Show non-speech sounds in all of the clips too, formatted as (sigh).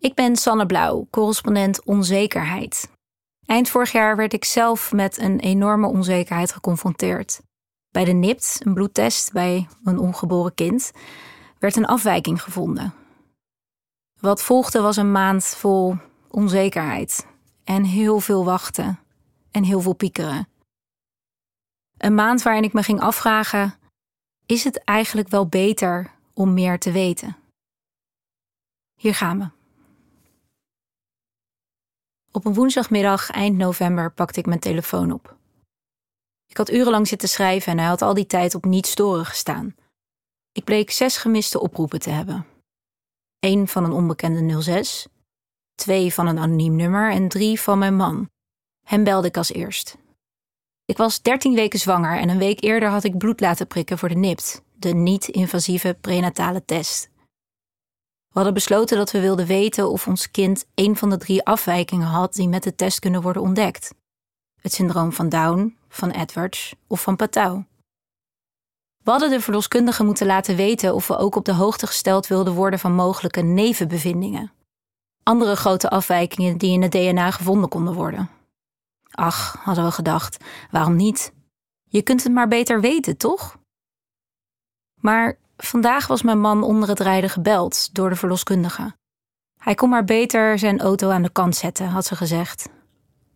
Ik ben Sanne Blauw, correspondent onzekerheid. Eind vorig jaar werd ik zelf met een enorme onzekerheid geconfronteerd. Bij de NIPT, een bloedtest bij een ongeboren kind, werd een afwijking gevonden. Wat volgde was een maand vol onzekerheid en heel veel wachten en heel veel piekeren. Een maand waarin ik me ging afvragen: is het eigenlijk wel beter om meer te weten? Hier gaan we. Op een woensdagmiddag eind november pakte ik mijn telefoon op. Ik had urenlang zitten schrijven en hij had al die tijd op niet storen gestaan. Ik bleek zes gemiste oproepen te hebben. Eén van een onbekende 06, twee van een anoniem nummer en drie van mijn man. Hem belde ik als eerst. Ik was 13 weken zwanger en een week eerder had ik bloed laten prikken voor de NIPT, de niet-invasieve prenatale test. We hadden besloten dat we wilden weten of ons kind een van de drie afwijkingen had die met de test kunnen worden ontdekt: het syndroom van Down, van Edwards of van Patau. We hadden de verloskundige moeten laten weten of we ook op de hoogte gesteld wilden worden van mogelijke nevenbevindingen. Andere grote afwijkingen die in het DNA gevonden konden worden. Ach, hadden we gedacht, waarom niet? Je kunt het maar beter weten, toch? Maar vandaag was mijn man onder het rijden gebeld door de verloskundige. Hij kon maar beter zijn auto aan de kant zetten, had ze gezegd.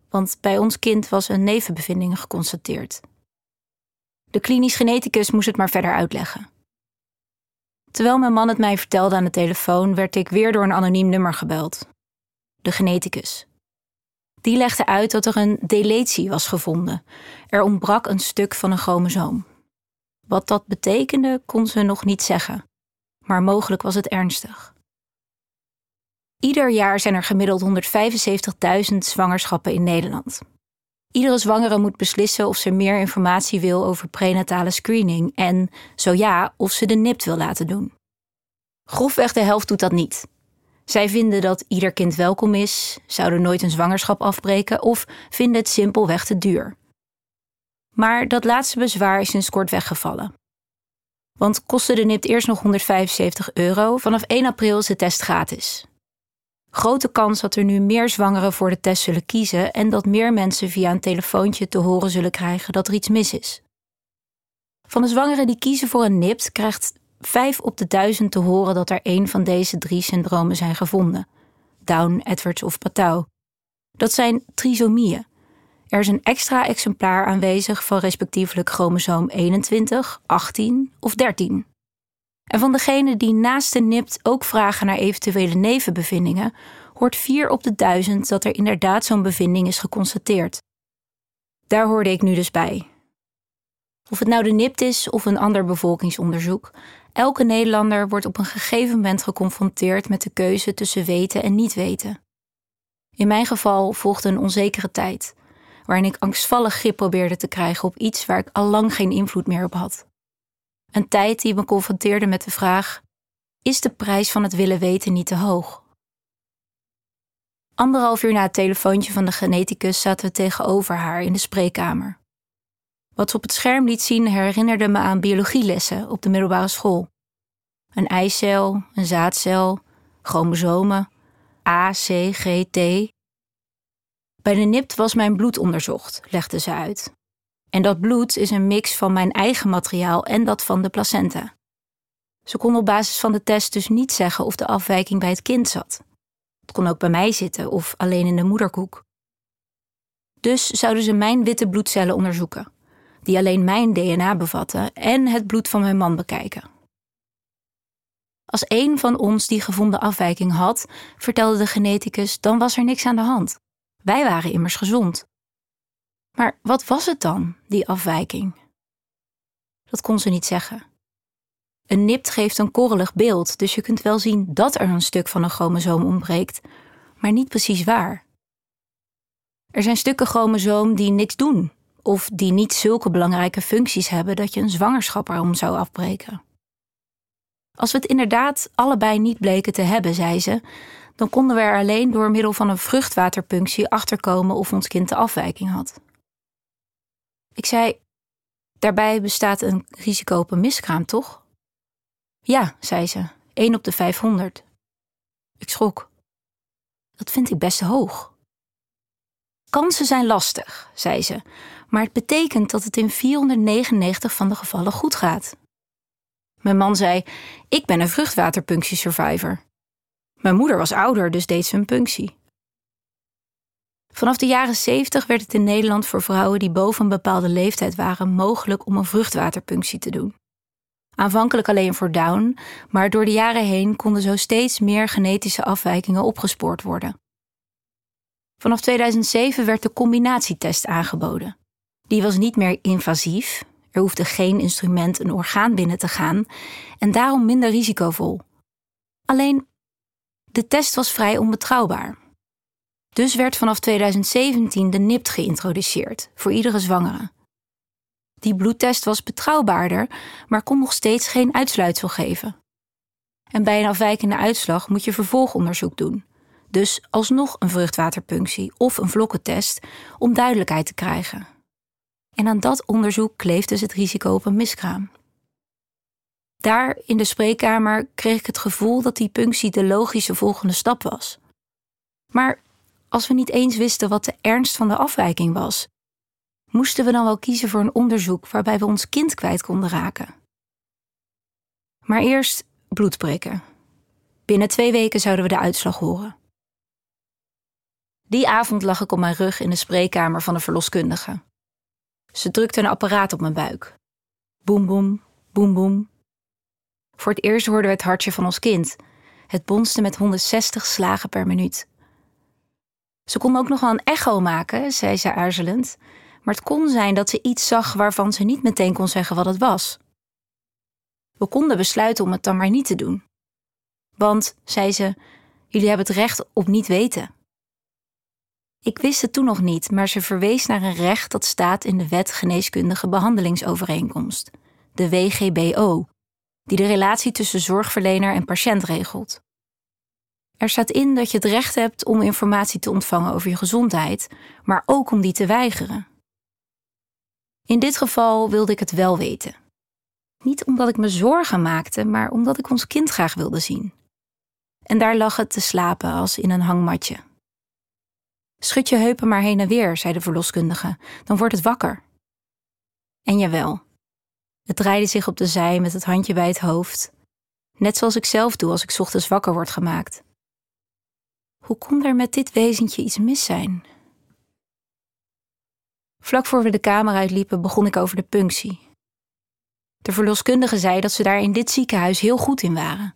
Want bij ons kind was een nevenbevinding geconstateerd. De klinisch geneticus moest het maar verder uitleggen. Terwijl mijn man het mij vertelde aan de telefoon, werd ik weer door een anoniem nummer gebeld. De geneticus. Die legde uit dat er een deletie was gevonden. Er ontbrak een stuk van een chromosoom. Wat dat betekende, kon ze nog niet zeggen, maar mogelijk was het ernstig. Ieder jaar zijn er gemiddeld 175.000 zwangerschappen in Nederland. Iedere zwangere moet beslissen of ze meer informatie wil over prenatale screening en, zo ja, of ze de NIPT wil laten doen. Grofweg de helft doet dat niet. Zij vinden dat ieder kind welkom is, zouden nooit een zwangerschap afbreken of vinden het simpelweg te duur. Maar dat laatste bezwaar is sinds kort weggevallen. Want kostte de NIPT eerst nog 175 euro, vanaf 1 april is de test gratis. Grote kans dat er nu meer zwangeren voor de test zullen kiezen en dat meer mensen via een telefoontje te horen zullen krijgen dat er iets mis is. Van de zwangeren die kiezen voor een NIPT krijgt 5 op de 1000 te horen dat er één van deze drie syndromen zijn gevonden: Down, Edwards of Patau. Dat zijn trisomieën. Er is een extra exemplaar aanwezig van respectievelijk chromosoom 21, 18 of 13. En van degenen die naast de NIPT ook vragen naar eventuele nevenbevindingen, hoort 4 op de 1000 dat er inderdaad zo'n bevinding is geconstateerd. Daar hoorde ik nu dus bij. Of het nou de NIPT is of een ander bevolkingsonderzoek, elke Nederlander wordt op een gegeven moment geconfronteerd met de keuze tussen weten en niet weten. In mijn geval volgde een onzekere tijd, waarin ik angstvallig grip probeerde te krijgen op iets waar ik al lang geen invloed meer op had. Een tijd die me confronteerde met de vraag: is de prijs van het willen weten niet te hoog? Anderhalf uur na het telefoontje van de geneticus zaten we tegenover haar in de spreekkamer. Wat ze op het scherm liet zien herinnerde me aan biologielessen op de middelbare school. Een eicel, een zaadcel, chromosomen, A, C, G, T. Bij de NIPT was mijn bloed onderzocht, legde ze uit. En dat bloed is een mix van mijn eigen materiaal en dat van de placenta. Ze kon op basis van de test dus niet zeggen of de afwijking bij het kind zat. Het kon ook bij mij zitten of alleen in de moederkoek. Dus zouden ze mijn witte bloedcellen onderzoeken, die alleen mijn DNA bevatten, en het bloed van mijn man bekijken. Als één van ons die gevonden afwijking had, vertelde de geneticus, dan was er niks aan de hand. Wij waren immers gezond. Maar wat was het dan, die afwijking? Dat kon ze niet zeggen. Een nipt geeft een korrelig beeld, dus je kunt wel zien dat er een stuk van een chromosoom ontbreekt, maar niet precies waar. Er zijn stukken chromosoom die niks doen, of die niet zulke belangrijke functies hebben dat je een zwangerschap erom zou afbreken. Als we het inderdaad allebei niet bleken te hebben, zei ze, dan konden we er alleen door middel van een vruchtwaterpunctie achterkomen of ons kind de afwijking had. Ik zei: Daarbij bestaat een risico op een miskraam, toch? Ja, zei ze, 1 op de 500. Ik schrok. Dat vind ik best hoog. Kansen zijn lastig, zei ze, maar het betekent dat het in 499 van de gevallen goed gaat. Mijn man zei: Ik ben een vruchtwaterpunctie-survivor. Mijn moeder was ouder, dus deed ze een punctie. Vanaf de jaren 70 werd het in Nederland voor vrouwen die boven een bepaalde leeftijd waren mogelijk om een vruchtwaterpunctie te doen. Aanvankelijk alleen voor Down, maar door de jaren heen konden zo steeds meer genetische afwijkingen opgespoord worden. Vanaf 2007 werd de combinatietest aangeboden. Die was niet meer invasief, er hoefde geen instrument een orgaan binnen te gaan en daarom minder risicovol. Alleen, de test was vrij onbetrouwbaar. Dus werd vanaf 2017 de NIPT geïntroduceerd voor iedere zwangere. Die bloedtest was betrouwbaarder, maar kon nog steeds geen uitsluitsel geven. En bij een afwijkende uitslag moet je vervolgonderzoek doen. Dus alsnog een vruchtwaterpunctie of een vlokkentest om duidelijkheid te krijgen. En aan dat onderzoek kleeft dus het risico op een miskraam. Daar in de spreekkamer kreeg ik het gevoel dat die punctie de logische volgende stap was. Maar als we niet eens wisten wat de ernst van de afwijking was, moesten we dan wel kiezen voor een onderzoek waarbij we ons kind kwijt konden raken. Maar eerst bloed prikken. Binnen twee weken zouden we de uitslag horen. Die avond lag ik op mijn rug in de spreekkamer van de verloskundige. Ze drukte een apparaat op mijn buik. Boem, boem, boem, boem. Voor het eerst hoorden we het hartje van ons kind. Het bonste met 160 slagen per minuut. Ze kon ook nog wel een echo maken, zei ze aarzelend, maar het kon zijn dat ze iets zag waarvan ze niet meteen kon zeggen wat het was. We konden besluiten om het dan maar niet te doen. Want, zei ze, jullie hebben het recht op niet weten. Ik wist het toen nog niet, maar ze verwees naar een recht dat staat in de Wet Geneeskundige Behandelingsovereenkomst, de WGBO, die de relatie tussen zorgverlener en patiënt regelt. Er staat in dat je het recht hebt om informatie te ontvangen over je gezondheid, maar ook om die te weigeren. In dit geval wilde ik het wel weten. Niet omdat ik me zorgen maakte, maar omdat ik ons kind graag wilde zien. En daar lag het te slapen als in een hangmatje. Schud je heupen maar heen en weer, zei de verloskundige, dan wordt het wakker. En jawel, het draaide zich op de zij met het handje bij het hoofd, net zoals ik zelf doe als ik ochtends wakker word gemaakt. Hoe kon er met dit wezentje iets mis zijn? Vlak voor we de kamer uitliepen, begon ik over de punctie. De verloskundige zei dat ze daar in dit ziekenhuis heel goed in waren.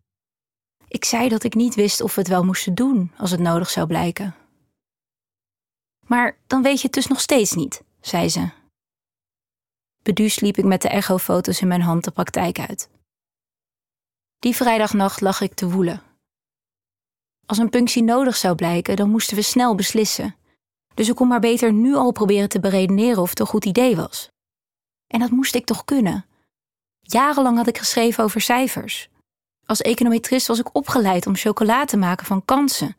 Ik zei dat ik niet wist of we het wel moesten doen als het nodig zou blijken. Maar dan weet je het dus nog steeds niet, zei ze. Beduusd liep ik met de echofoto's in mijn hand de praktijk uit. Die vrijdagnacht lag ik te woelen. Als een punctie nodig zou blijken, dan moesten we snel beslissen. Dus ik kon maar beter nu al proberen te beredeneren of het een goed idee was. En dat moest ik toch kunnen. Jarenlang had ik geschreven over cijfers. Als econometrist was ik opgeleid om chocola te maken van kansen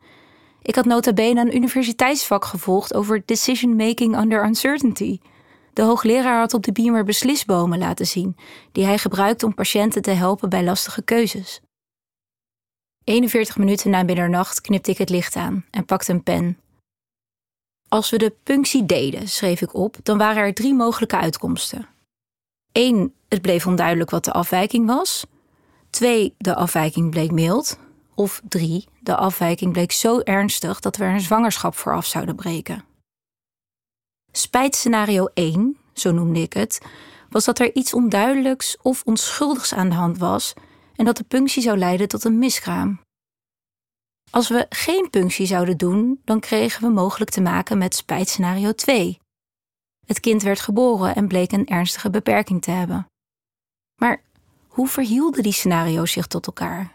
ik had nota bene een universiteitsvak gevolgd over decision making under uncertainty. De hoogleraar had op de beamer beslisbomen laten zien, die hij gebruikt om patiënten te helpen bij lastige keuzes. 41 minuten na middernacht knipte ik het licht aan en pakte een pen. Als we de punctie deden, schreef ik op, dan waren er drie mogelijke uitkomsten. 1. Het bleef onduidelijk wat de afwijking was. 2. De afwijking bleek mild. Of drie, de afwijking bleek zo ernstig dat we er een zwangerschap voor af zouden breken. Spijtscenario 1, zo noemde ik het, was dat er iets onduidelijks of onschuldigs aan de hand was en dat de punctie zou leiden tot een miskraam. Als we geen punctie zouden doen, dan kregen we mogelijk te maken met spijtscenario 2. Het kind werd geboren en bleek een ernstige beperking te hebben. Maar hoe verhielden die scenario's zich tot elkaar?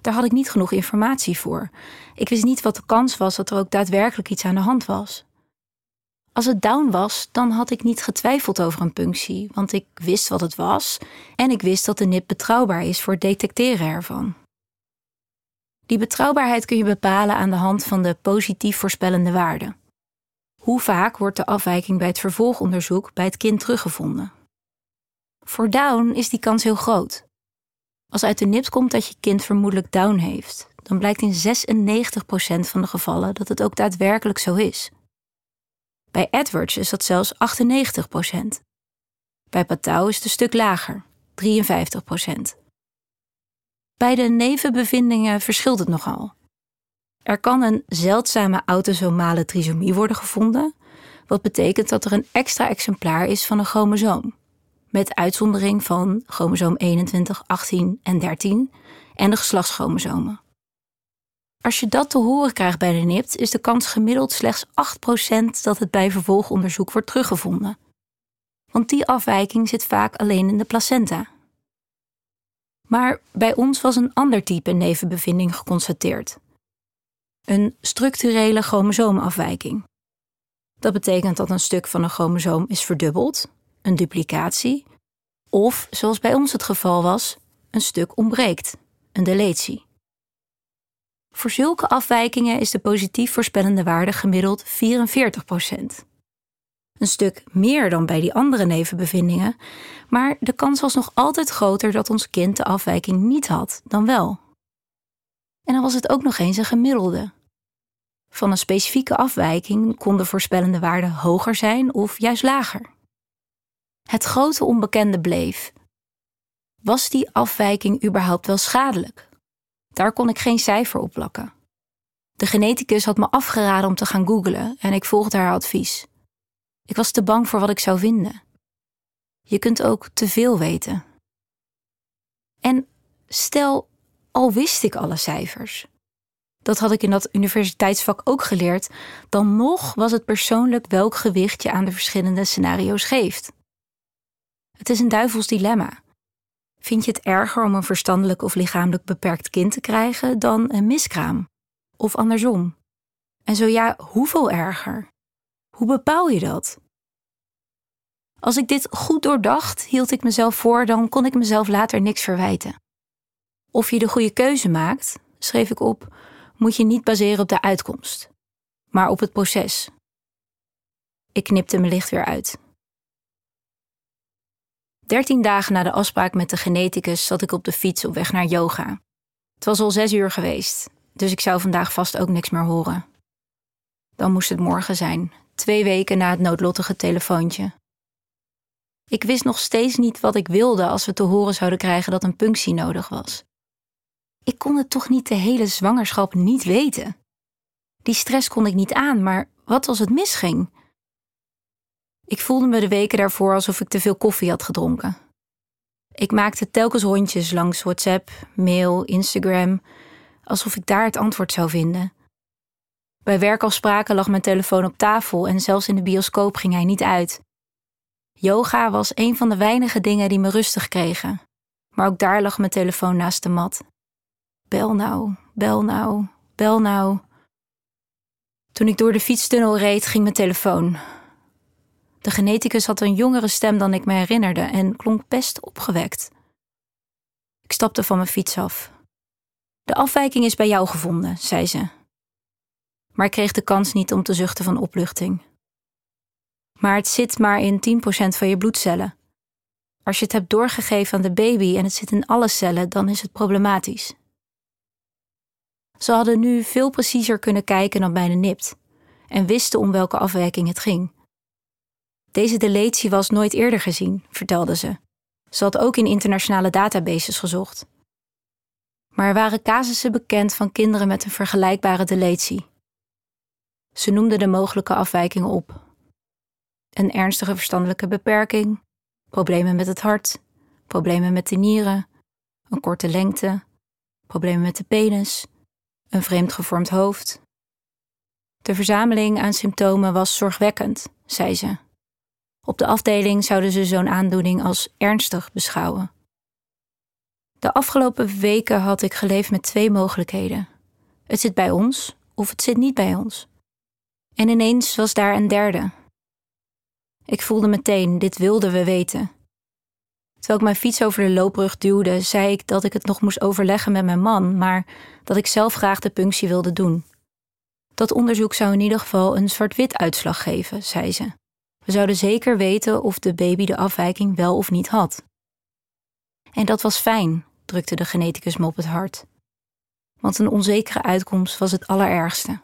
Daar had ik niet genoeg informatie voor. Ik wist niet wat de kans was dat er ook daadwerkelijk iets aan de hand was. Als het down was, dan had ik niet getwijfeld over een punctie, want ik wist wat het was en ik wist dat de NIP betrouwbaar is voor het detecteren ervan. Die betrouwbaarheid kun je bepalen aan de hand van de positief voorspellende waarde. Hoe vaak wordt de afwijking bij het vervolgonderzoek bij het kind teruggevonden? Voor Down is die kans heel groot. Als uit de nips komt dat je kind vermoedelijk down heeft, dan blijkt in 96% van de gevallen dat het ook daadwerkelijk zo is. Bij Edwards is dat zelfs 98%. Bij Patau is het een stuk lager, 53%. Bij de nevenbevindingen verschilt het nogal. Er kan een zeldzame autosomale trisomie worden gevonden, wat betekent dat er een extra exemplaar is van een chromosoom, met uitzondering van chromosoom 21, 18 en 13 en de geslachtschromosomen. Als je dat te horen krijgt bij de NIPT, is de kans gemiddeld slechts 8% dat het bij vervolgonderzoek wordt teruggevonden. Want die afwijking zit vaak alleen in de placenta. Maar bij ons was een ander type nevenbevinding geconstateerd. Een structurele chromosoomafwijking. Dat betekent dat een stuk van een chromosoom is verdubbeld, een duplicatie, of, zoals bij ons het geval was, een stuk ontbreekt, een deletie. Voor zulke afwijkingen is de positief voorspellende waarde gemiddeld 44% Een stuk meer dan bij die andere nevenbevindingen, maar de kans was nog altijd groter dat ons kind de afwijking niet had dan wel. En dan was het ook nog eens een gemiddelde. Van een specifieke afwijking kon de voorspellende waarde hoger zijn of juist lager. Het grote onbekende bleef. Was die afwijking überhaupt wel schadelijk? Daar kon ik geen cijfer op plakken. De geneticus had me afgeraden om te gaan googlen en ik volgde haar advies. Ik was te bang voor wat ik zou vinden. Je kunt ook te veel weten. En stel, al wist ik alle cijfers. Dat had ik in dat universiteitsvak ook geleerd. Dan nog was het persoonlijk welk gewicht je aan de verschillende scenario's geeft. Het is een duivels dilemma. Vind je het erger om een verstandelijk of lichamelijk beperkt kind te krijgen dan een miskraam? Of andersom? En zo ja, hoeveel erger? Hoe bepaal je dat? Als ik dit goed doordacht, hield ik mezelf voor, dan kon ik mezelf later niks verwijten. Of je de goede keuze maakt, schreef ik op, moet je niet baseren op de uitkomst, maar op het proces. Ik knipte mijn licht weer uit. Dertien dagen na de afspraak met de geneticus zat ik op de fiets op weg naar yoga. Het was al zes uur geweest, dus ik zou vandaag vast ook niks meer horen. Dan moest het morgen zijn, twee weken na het noodlottige telefoontje. Ik wist nog steeds niet wat ik wilde als we te horen zouden krijgen dat een punctie nodig was. Ik kon het toch niet de hele zwangerschap niet weten. Die stress kon ik niet aan, maar wat als het misging? Ik voelde me de weken daarvoor alsof ik te veel koffie had gedronken. Ik maakte telkens rondjes langs WhatsApp, mail, Instagram, alsof ik daar het antwoord zou vinden. Bij werkafspraken lag mijn telefoon op tafel en zelfs in de bioscoop ging hij niet uit. Yoga was een van de weinige dingen die me rustig kregen, maar ook daar lag mijn telefoon naast de mat. Bel nou, bel nou, bel nou. Toen ik door de fietstunnel reed, ging mijn telefoon. De geneticus had een jongere stem dan ik me herinnerde en klonk best opgewekt. Ik stapte van mijn fiets af. De afwijking is bij jou gevonden, zei ze. Maar ik kreeg de kans niet om te zuchten van opluchting. Maar het zit maar in 10% van je bloedcellen. Als je het hebt doorgegeven aan de baby en het zit in alle cellen, dan is het problematisch. Ze hadden nu veel preciezer kunnen kijken dan bij de NIPT en wisten om welke afwijking het ging. Deze deletie was nooit eerder gezien, vertelde ze. Ze had ook in internationale databases gezocht. Maar er waren casussen bekend van kinderen met een vergelijkbare deletie. Ze noemde de mogelijke afwijkingen op: een ernstige verstandelijke beperking, problemen met het hart, problemen met de nieren, een korte lengte, problemen met de penis, een vreemd gevormd hoofd. De verzameling aan symptomen was zorgwekkend, zei ze. Op de afdeling zouden ze zo'n aandoening als ernstig beschouwen. De afgelopen weken had ik geleefd met twee mogelijkheden. Het zit bij ons of het zit niet bij ons. En ineens was daar een derde. Ik voelde meteen, dit wilden we weten. Terwijl ik mijn fiets over de loopbrug duwde, zei ik dat ik het nog moest overleggen met mijn man, maar dat ik zelf graag de punctie wilde doen. Dat onderzoek zou in ieder geval een zwart-wit uitslag geven, zei ze. We zouden zeker weten of de baby de afwijking wel of niet had. En dat was fijn, drukte de geneticus me op het hart. Want een onzekere uitkomst was het allerergste.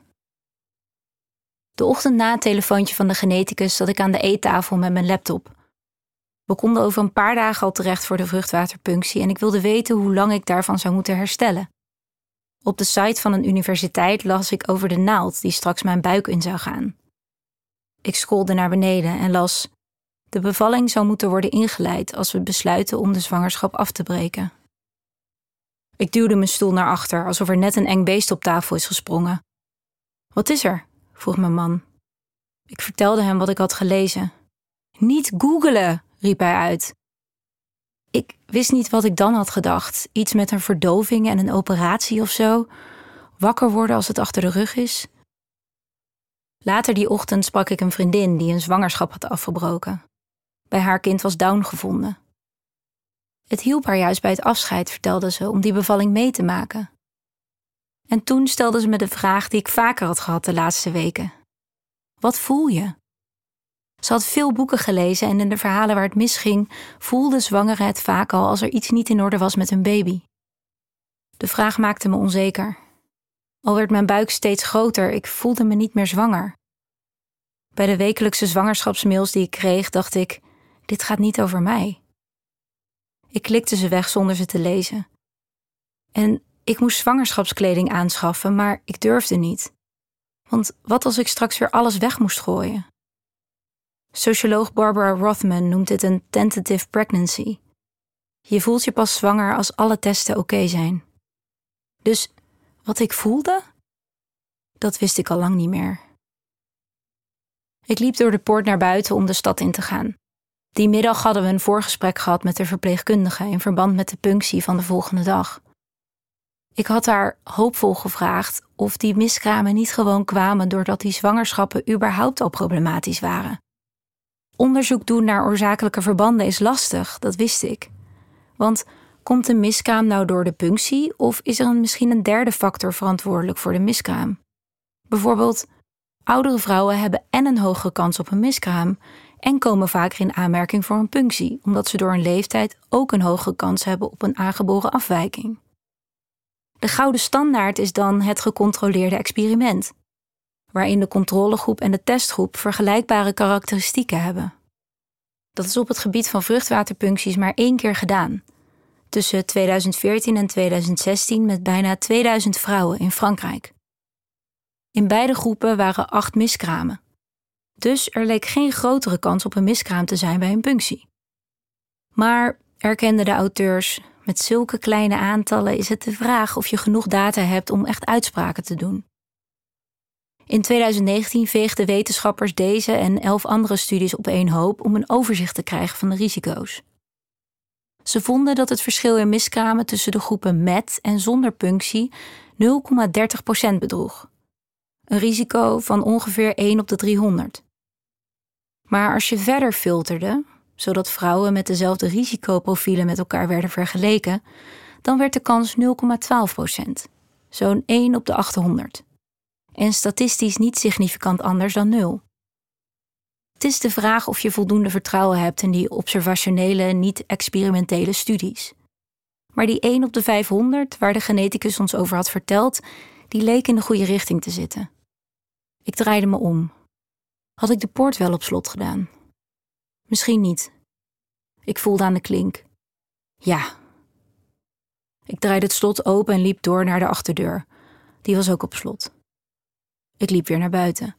De ochtend na het telefoontje van de geneticus zat ik aan de eettafel met mijn laptop. We konden over een paar dagen al terecht voor de vruchtwaterpunctie en ik wilde weten hoe lang ik daarvan zou moeten herstellen. Op de site van een universiteit las ik over de naald die straks mijn buik in zou gaan. Ik scrolde naar beneden en las: De bevalling zou moeten worden ingeleid als we besluiten om de zwangerschap af te breken. Ik duwde mijn stoel naar achter alsof er net een eng beest op tafel is gesprongen. Wat is er? vroeg mijn man. Ik vertelde hem wat ik had gelezen. Niet googelen, riep hij uit. Ik wist niet wat ik dan had gedacht. Iets met een verdoving en een operatie of zo. Wakker worden als het achter de rug is. Later die ochtend sprak ik een vriendin die een zwangerschap had afgebroken. Bij haar kind was Down gevonden. Het hielp haar juist bij het afscheid, vertelde ze, om die bevalling mee te maken. En toen stelde ze me de vraag die ik vaker had gehad de laatste weken: Wat voel je? Ze had veel boeken gelezen en in de verhalen waar het misging, voelde zwangeren het vaak al als er iets niet in orde was met hun baby. De vraag maakte me onzeker. Al werd mijn buik steeds groter, ik voelde me niet meer zwanger. Bij de wekelijkse zwangerschapsmails die ik kreeg, dacht ik: dit gaat niet over mij. Ik klikte ze weg zonder ze te lezen. En ik moest zwangerschapskleding aanschaffen, maar ik durfde niet. Want wat als ik straks weer alles weg moest gooien? Socioloog Barbara Rothman noemt dit een tentative pregnancy. Je voelt je pas zwanger als alle testen oké zijn. Dus wat ik voelde, dat wist ik al lang niet meer. Ik liep door de poort naar buiten om de stad in te gaan. Die middag hadden we een voorgesprek gehad met de verpleegkundige in verband met de punctie van de volgende dag. Ik had haar hoopvol gevraagd of die miskramen niet gewoon kwamen doordat die zwangerschappen überhaupt al problematisch waren. Onderzoek doen naar oorzakelijke verbanden is lastig, dat wist ik. Want komt een miskraam nou door de punctie of is er misschien een derde factor verantwoordelijk voor de miskraam? Bijvoorbeeld, oudere vrouwen hebben en een hogere kans op een miskraam en komen vaker in aanmerking voor een punctie, omdat ze door hun leeftijd ook een hogere kans hebben op een aangeboren afwijking. De gouden standaard is dan het gecontroleerde experiment waarin de controlegroep en de testgroep vergelijkbare karakteristieken hebben. Dat is op het gebied van vruchtwaterpuncties maar één keer gedaan. Tussen 2014 en 2016 met bijna 2000 vrouwen in Frankrijk. In beide groepen waren acht miskramen. Dus er leek geen grotere kans op een miskraam te zijn bij een punctie. Maar, erkenden de auteurs, met zulke kleine aantallen is het de vraag of je genoeg data hebt om echt uitspraken te doen. In 2019 veegden wetenschappers deze en elf andere studies op één hoop om een overzicht te krijgen van de risico's. Ze vonden dat het verschil in miskramen tussen de groepen met en zonder punctie 0,30% bedroeg. Een risico van ongeveer 1 op de 300. Maar als je verder filterde, zodat vrouwen met dezelfde risicoprofielen met elkaar werden vergeleken, dan werd de kans 0,12%, zo'n 1 op de 800 en statistisch niet significant anders dan nul. Het is de vraag of je voldoende vertrouwen hebt in die observationele, niet-experimentele studies. Maar die 1 op de 500, waar de geneticus ons over had verteld, die leek in de goede richting te zitten. Ik draaide me om. Had ik de poort wel op slot gedaan? Misschien niet. Ik voelde aan de klink. Ja. Ik draaide het slot open en liep door naar de achterdeur. Die was ook op slot. Ik liep weer naar buiten.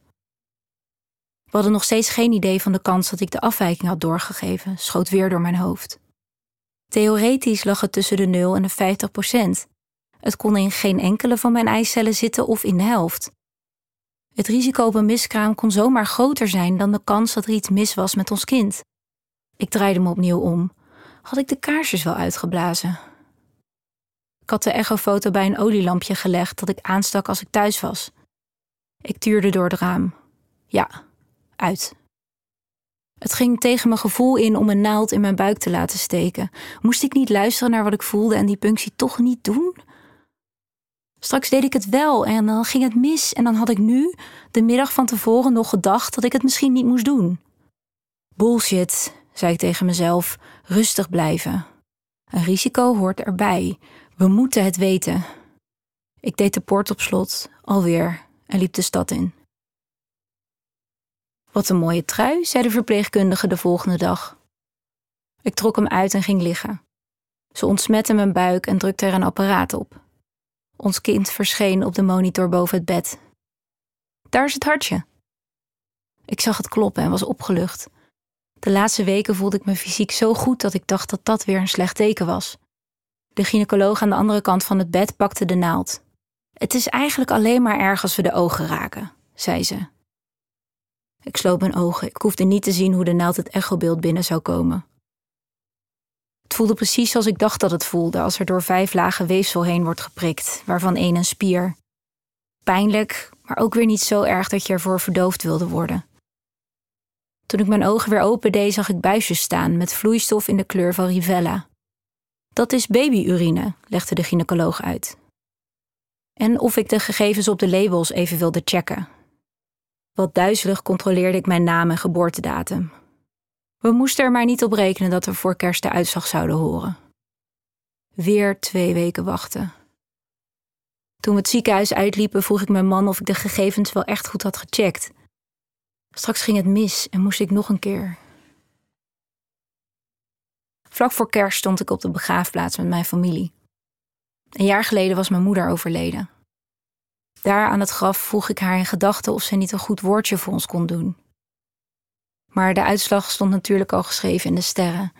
We hadden nog steeds geen idee van de kans dat ik de afwijking had doorgegeven, schoot weer door mijn hoofd. Theoretisch lag het tussen de 0 en de 50 procent. Het kon in geen enkele van mijn eicellen zitten of in de helft. Het risico op een miskraam kon zomaar groter zijn dan de kans dat er iets mis was met ons kind. Ik draaide me opnieuw om. Had ik de kaarsjes wel uitgeblazen? Ik had de echofoto bij een olielampje gelegd dat ik aanstak als ik thuis was. Ik tuurde door het raam. Ja, uit. Het ging tegen mijn gevoel in om een naald in mijn buik te laten steken. Moest ik niet luisteren naar wat ik voelde en die punctie toch niet doen? Straks deed ik het wel en dan ging het mis en dan had ik nu, de middag van tevoren, nog gedacht dat ik het misschien niet moest doen. Bullshit, zei ik tegen mezelf, rustig blijven. Een risico hoort erbij. We moeten het weten. Ik deed de poort op slot, alweer, en liep de stad in. Wat een mooie trui, zei de verpleegkundige de volgende dag. Ik trok hem uit en ging liggen. Ze ontsmette mijn buik en drukte er een apparaat op. Ons kind verscheen op de monitor boven het bed. Daar is het hartje. Ik zag het kloppen en was opgelucht. De laatste weken voelde ik me fysiek zo goed dat ik dacht dat dat weer een slecht teken was. De gynaecoloog aan de andere kant van het bed pakte de naald. Het is eigenlijk alleen maar erg als we de ogen raken, zei ze. Ik sloot mijn ogen. Ik hoefde niet te zien hoe de naald het echobeeld binnen zou komen. Het voelde precies zoals ik dacht dat het voelde als er door vijf lagen weefsel heen wordt geprikt, waarvan één een spier. Pijnlijk, maar ook weer niet zo erg dat je ervoor verdoofd wilde worden. Toen ik mijn ogen weer opende, zag ik buisjes staan met vloeistof in de kleur van Rivella. Dat is babyurine, legde de gynaecoloog uit. En of ik de gegevens op de labels even wilde checken. Wat duizelig controleerde ik mijn naam en geboortedatum. We moesten er maar niet op rekenen dat we voor kerst de uitslag zouden horen. Weer twee weken wachten. Toen we het ziekenhuis uitliepen, vroeg ik mijn man of ik de gegevens wel echt goed had gecheckt. Straks ging het mis en moest ik nog een keer. Vlak voor kerst stond ik op de begraafplaats met mijn familie. Een jaar geleden was mijn moeder overleden. Daar aan het graf vroeg ik haar in gedachten of ze niet een goed woordje voor ons kon doen. Maar de uitslag stond natuurlijk al geschreven in de sterren.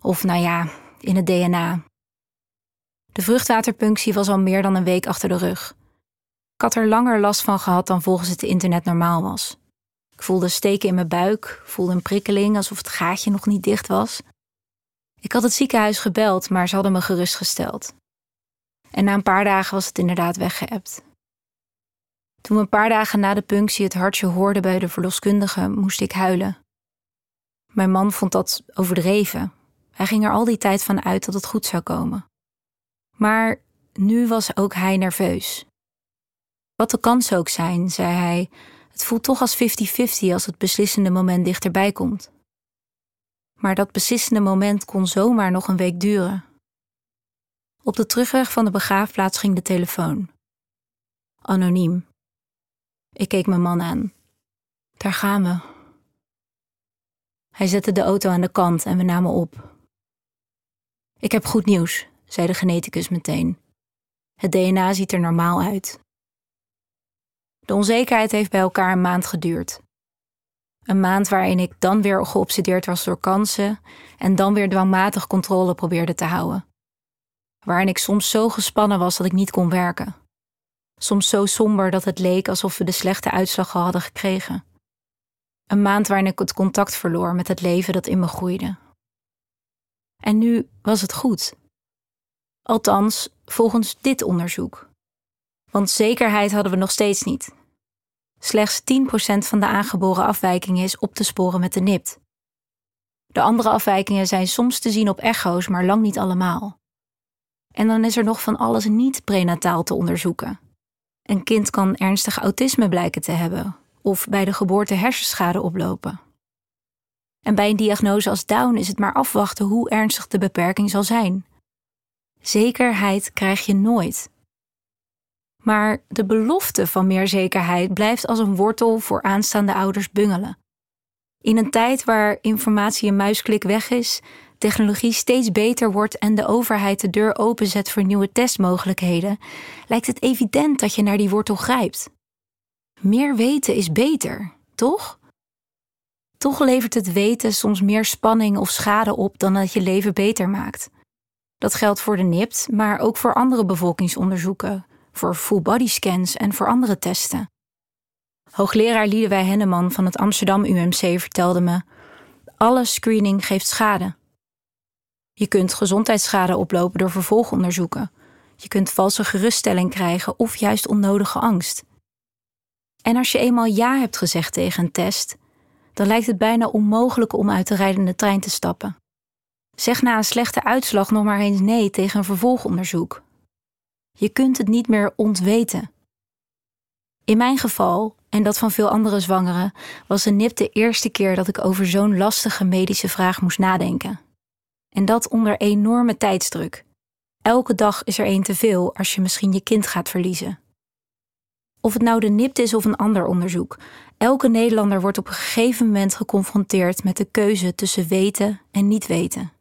Of nou ja, in het DNA. De vruchtwaterpunctie was al meer dan een week achter de rug. Ik had er langer last van gehad dan volgens het internet normaal was. Ik voelde steken in mijn buik, voelde een prikkeling alsof het gaatje nog niet dicht was. Ik had het ziekenhuis gebeld, maar ze hadden me gerustgesteld. En na een paar dagen was het inderdaad weggeëpt. Toen we een paar dagen na de punctie het hartje hoorden bij de verloskundige, moest ik huilen. Mijn man vond dat overdreven. Hij ging er al die tijd van uit dat het goed zou komen. Maar nu was ook hij nerveus. Wat de kans ook zijn, zei hij, het voelt toch als 50-50 als het beslissende moment dichterbij komt. Maar dat beslissende moment kon zomaar nog een week duren. Op de terugweg van de begraafplaats ging de telefoon. Anoniem. Ik keek mijn man aan. Daar gaan we. Hij zette de auto aan de kant en we namen op. Ik heb goed nieuws, zei de geneticus meteen. Het DNA ziet er normaal uit. De onzekerheid heeft bij elkaar een maand geduurd. Een maand waarin ik dan weer geobsedeerd was door kansen en dan weer dwangmatig controle probeerde te houden. Waarin ik soms zo gespannen was dat ik niet kon werken. Soms zo somber dat het leek alsof we de slechte uitslag al hadden gekregen. Een maand waarin ik het contact verloor met het leven dat in me groeide. En nu was het goed. Althans, volgens dit onderzoek. Want zekerheid hadden we nog steeds niet. Slechts 10% van de aangeboren afwijkingen is op te sporen met de NIPT. De andere afwijkingen zijn soms te zien op echo's, maar lang niet allemaal. En dan is er nog van alles niet prenataal te onderzoeken. Een kind kan ernstig autisme blijken te hebben of bij de geboorte hersenschade oplopen. En bij een diagnose als Down is het maar afwachten hoe ernstig de beperking zal zijn. Zekerheid krijg je nooit. Maar de belofte van meer zekerheid blijft als een wortel voor aanstaande ouders bungelen. In een tijd waar informatie een muisklik weg is, technologie steeds beter wordt en de overheid de deur openzet voor nieuwe testmogelijkheden, lijkt het evident dat je naar die wortel grijpt. Meer weten is beter, toch? Toch levert het weten soms meer spanning of schade op dan dat je leven beter maakt. Dat geldt voor de NIPT, maar ook voor andere bevolkingsonderzoeken, voor full body scans en voor andere testen. Hoogleraar Liedewij Henneman van het Amsterdam UMC vertelde me: alle screening geeft schade. Je kunt gezondheidsschade oplopen door vervolgonderzoeken. Je kunt valse geruststelling krijgen of juist onnodige angst. En als je eenmaal ja hebt gezegd tegen een test, dan lijkt het bijna onmogelijk om uit de rijdende trein te stappen. Zeg na een slechte uitslag nog maar eens nee tegen een vervolgonderzoek. Je kunt het niet meer ontweten. In mijn geval, en dat van veel andere zwangeren, was een NIP de eerste keer dat ik over zo'n lastige medische vraag moest nadenken. En dat onder enorme tijdsdruk. Elke dag is er één te veel als je misschien je kind gaat verliezen. Of het nou de NIPT is of een ander onderzoek, elke Nederlander wordt op een gegeven moment geconfronteerd met de keuze tussen weten en niet weten.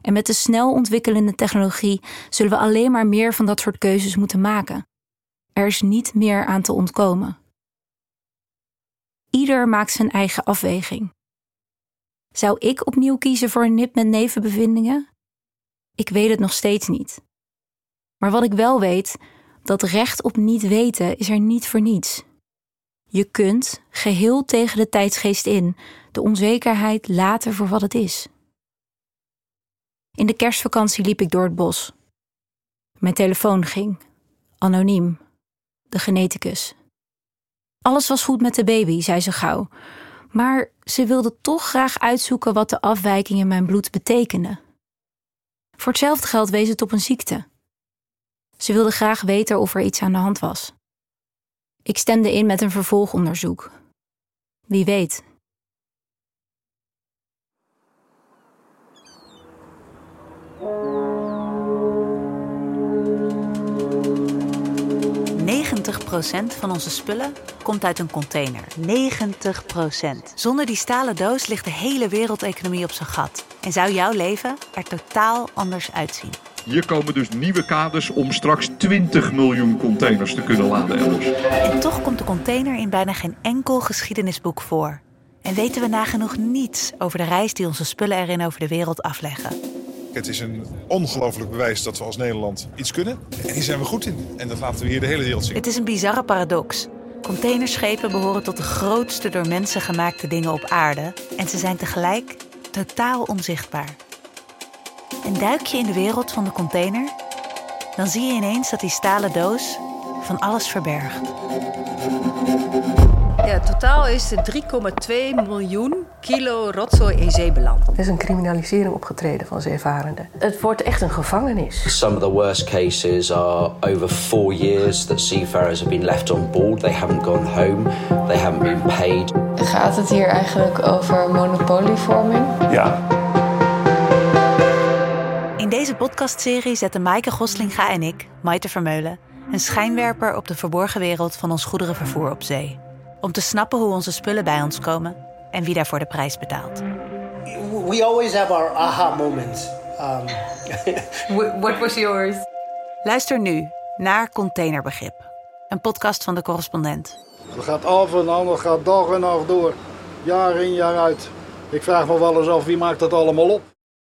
En met de snel ontwikkelende technologie zullen we alleen maar meer van dat soort keuzes moeten maken. Er is niet meer aan te ontkomen. Ieder maakt zijn eigen afweging. Zou ik opnieuw kiezen voor een nip met nevenbevindingen? Ik weet het nog steeds niet. Maar wat ik wel weet, dat recht op niet weten is er niet voor niets. Je kunt, geheel tegen de tijdsgeest in, de onzekerheid laten voor wat het is. In de kerstvakantie liep ik door het bos. Mijn telefoon ging, anoniem, de geneticus. Alles was goed met de baby, zei ze gauw, maar ze wilde toch graag uitzoeken wat de afwijking in mijn bloed betekende. Voor hetzelfde geld wees het op een ziekte. Ze wilde graag weten of er iets aan de hand was. Ik stemde in met een vervolgonderzoek. Wie weet. procent van onze spullen komt uit een container. 90% Zonder die stalen doos ligt de hele wereldeconomie op zijn gat. En zou jouw leven er totaal anders uitzien. Hier komen dus nieuwe kaders om straks 20 miljoen containers te kunnen laden elders. En toch komt de container in bijna geen enkel geschiedenisboek voor. En weten we nagenoeg niets over de reis die onze spullen erin over de wereld afleggen. Het is een ongelooflijk bewijs dat we als Nederland iets kunnen. En hier zijn we goed in. En dat laten we hier de hele wereld zien. Het is een bizarre paradox. Containerschepen behoren tot de grootste door mensen gemaakte dingen op aarde. En ze zijn tegelijk totaal onzichtbaar. En duik je in de wereld van de container, dan zie je ineens dat die stalen doos van alles verbergt. Ja, totaal is er 3,2 miljoen kilo rotzooi in zee beland. Er is een criminalisering opgetreden van zeevarenden. Het wordt echt een gevangenis. Some of the worst cases are over four years that seafarers have been left on board. They haven't gone home. They haven't been paid. Gaat het hier eigenlijk over monopolievorming? Ja. In deze podcastserie zetten Maaike Goslinga en ik, Maite Vermeulen, een schijnwerper op de verborgen wereld van ons goederenvervoer op zee. Om te snappen hoe onze spullen bij ons komen en wie daarvoor de prijs betaalt. We always have our aha moments. Um... (laughs) What was yours? Luister nu naar Containerbegrip, een podcast van de correspondent. Het gaat af en aan, het gaat dag en nacht door. Jaar in jaar uit. Ik vraag me wel eens af wie maakt dat allemaal op.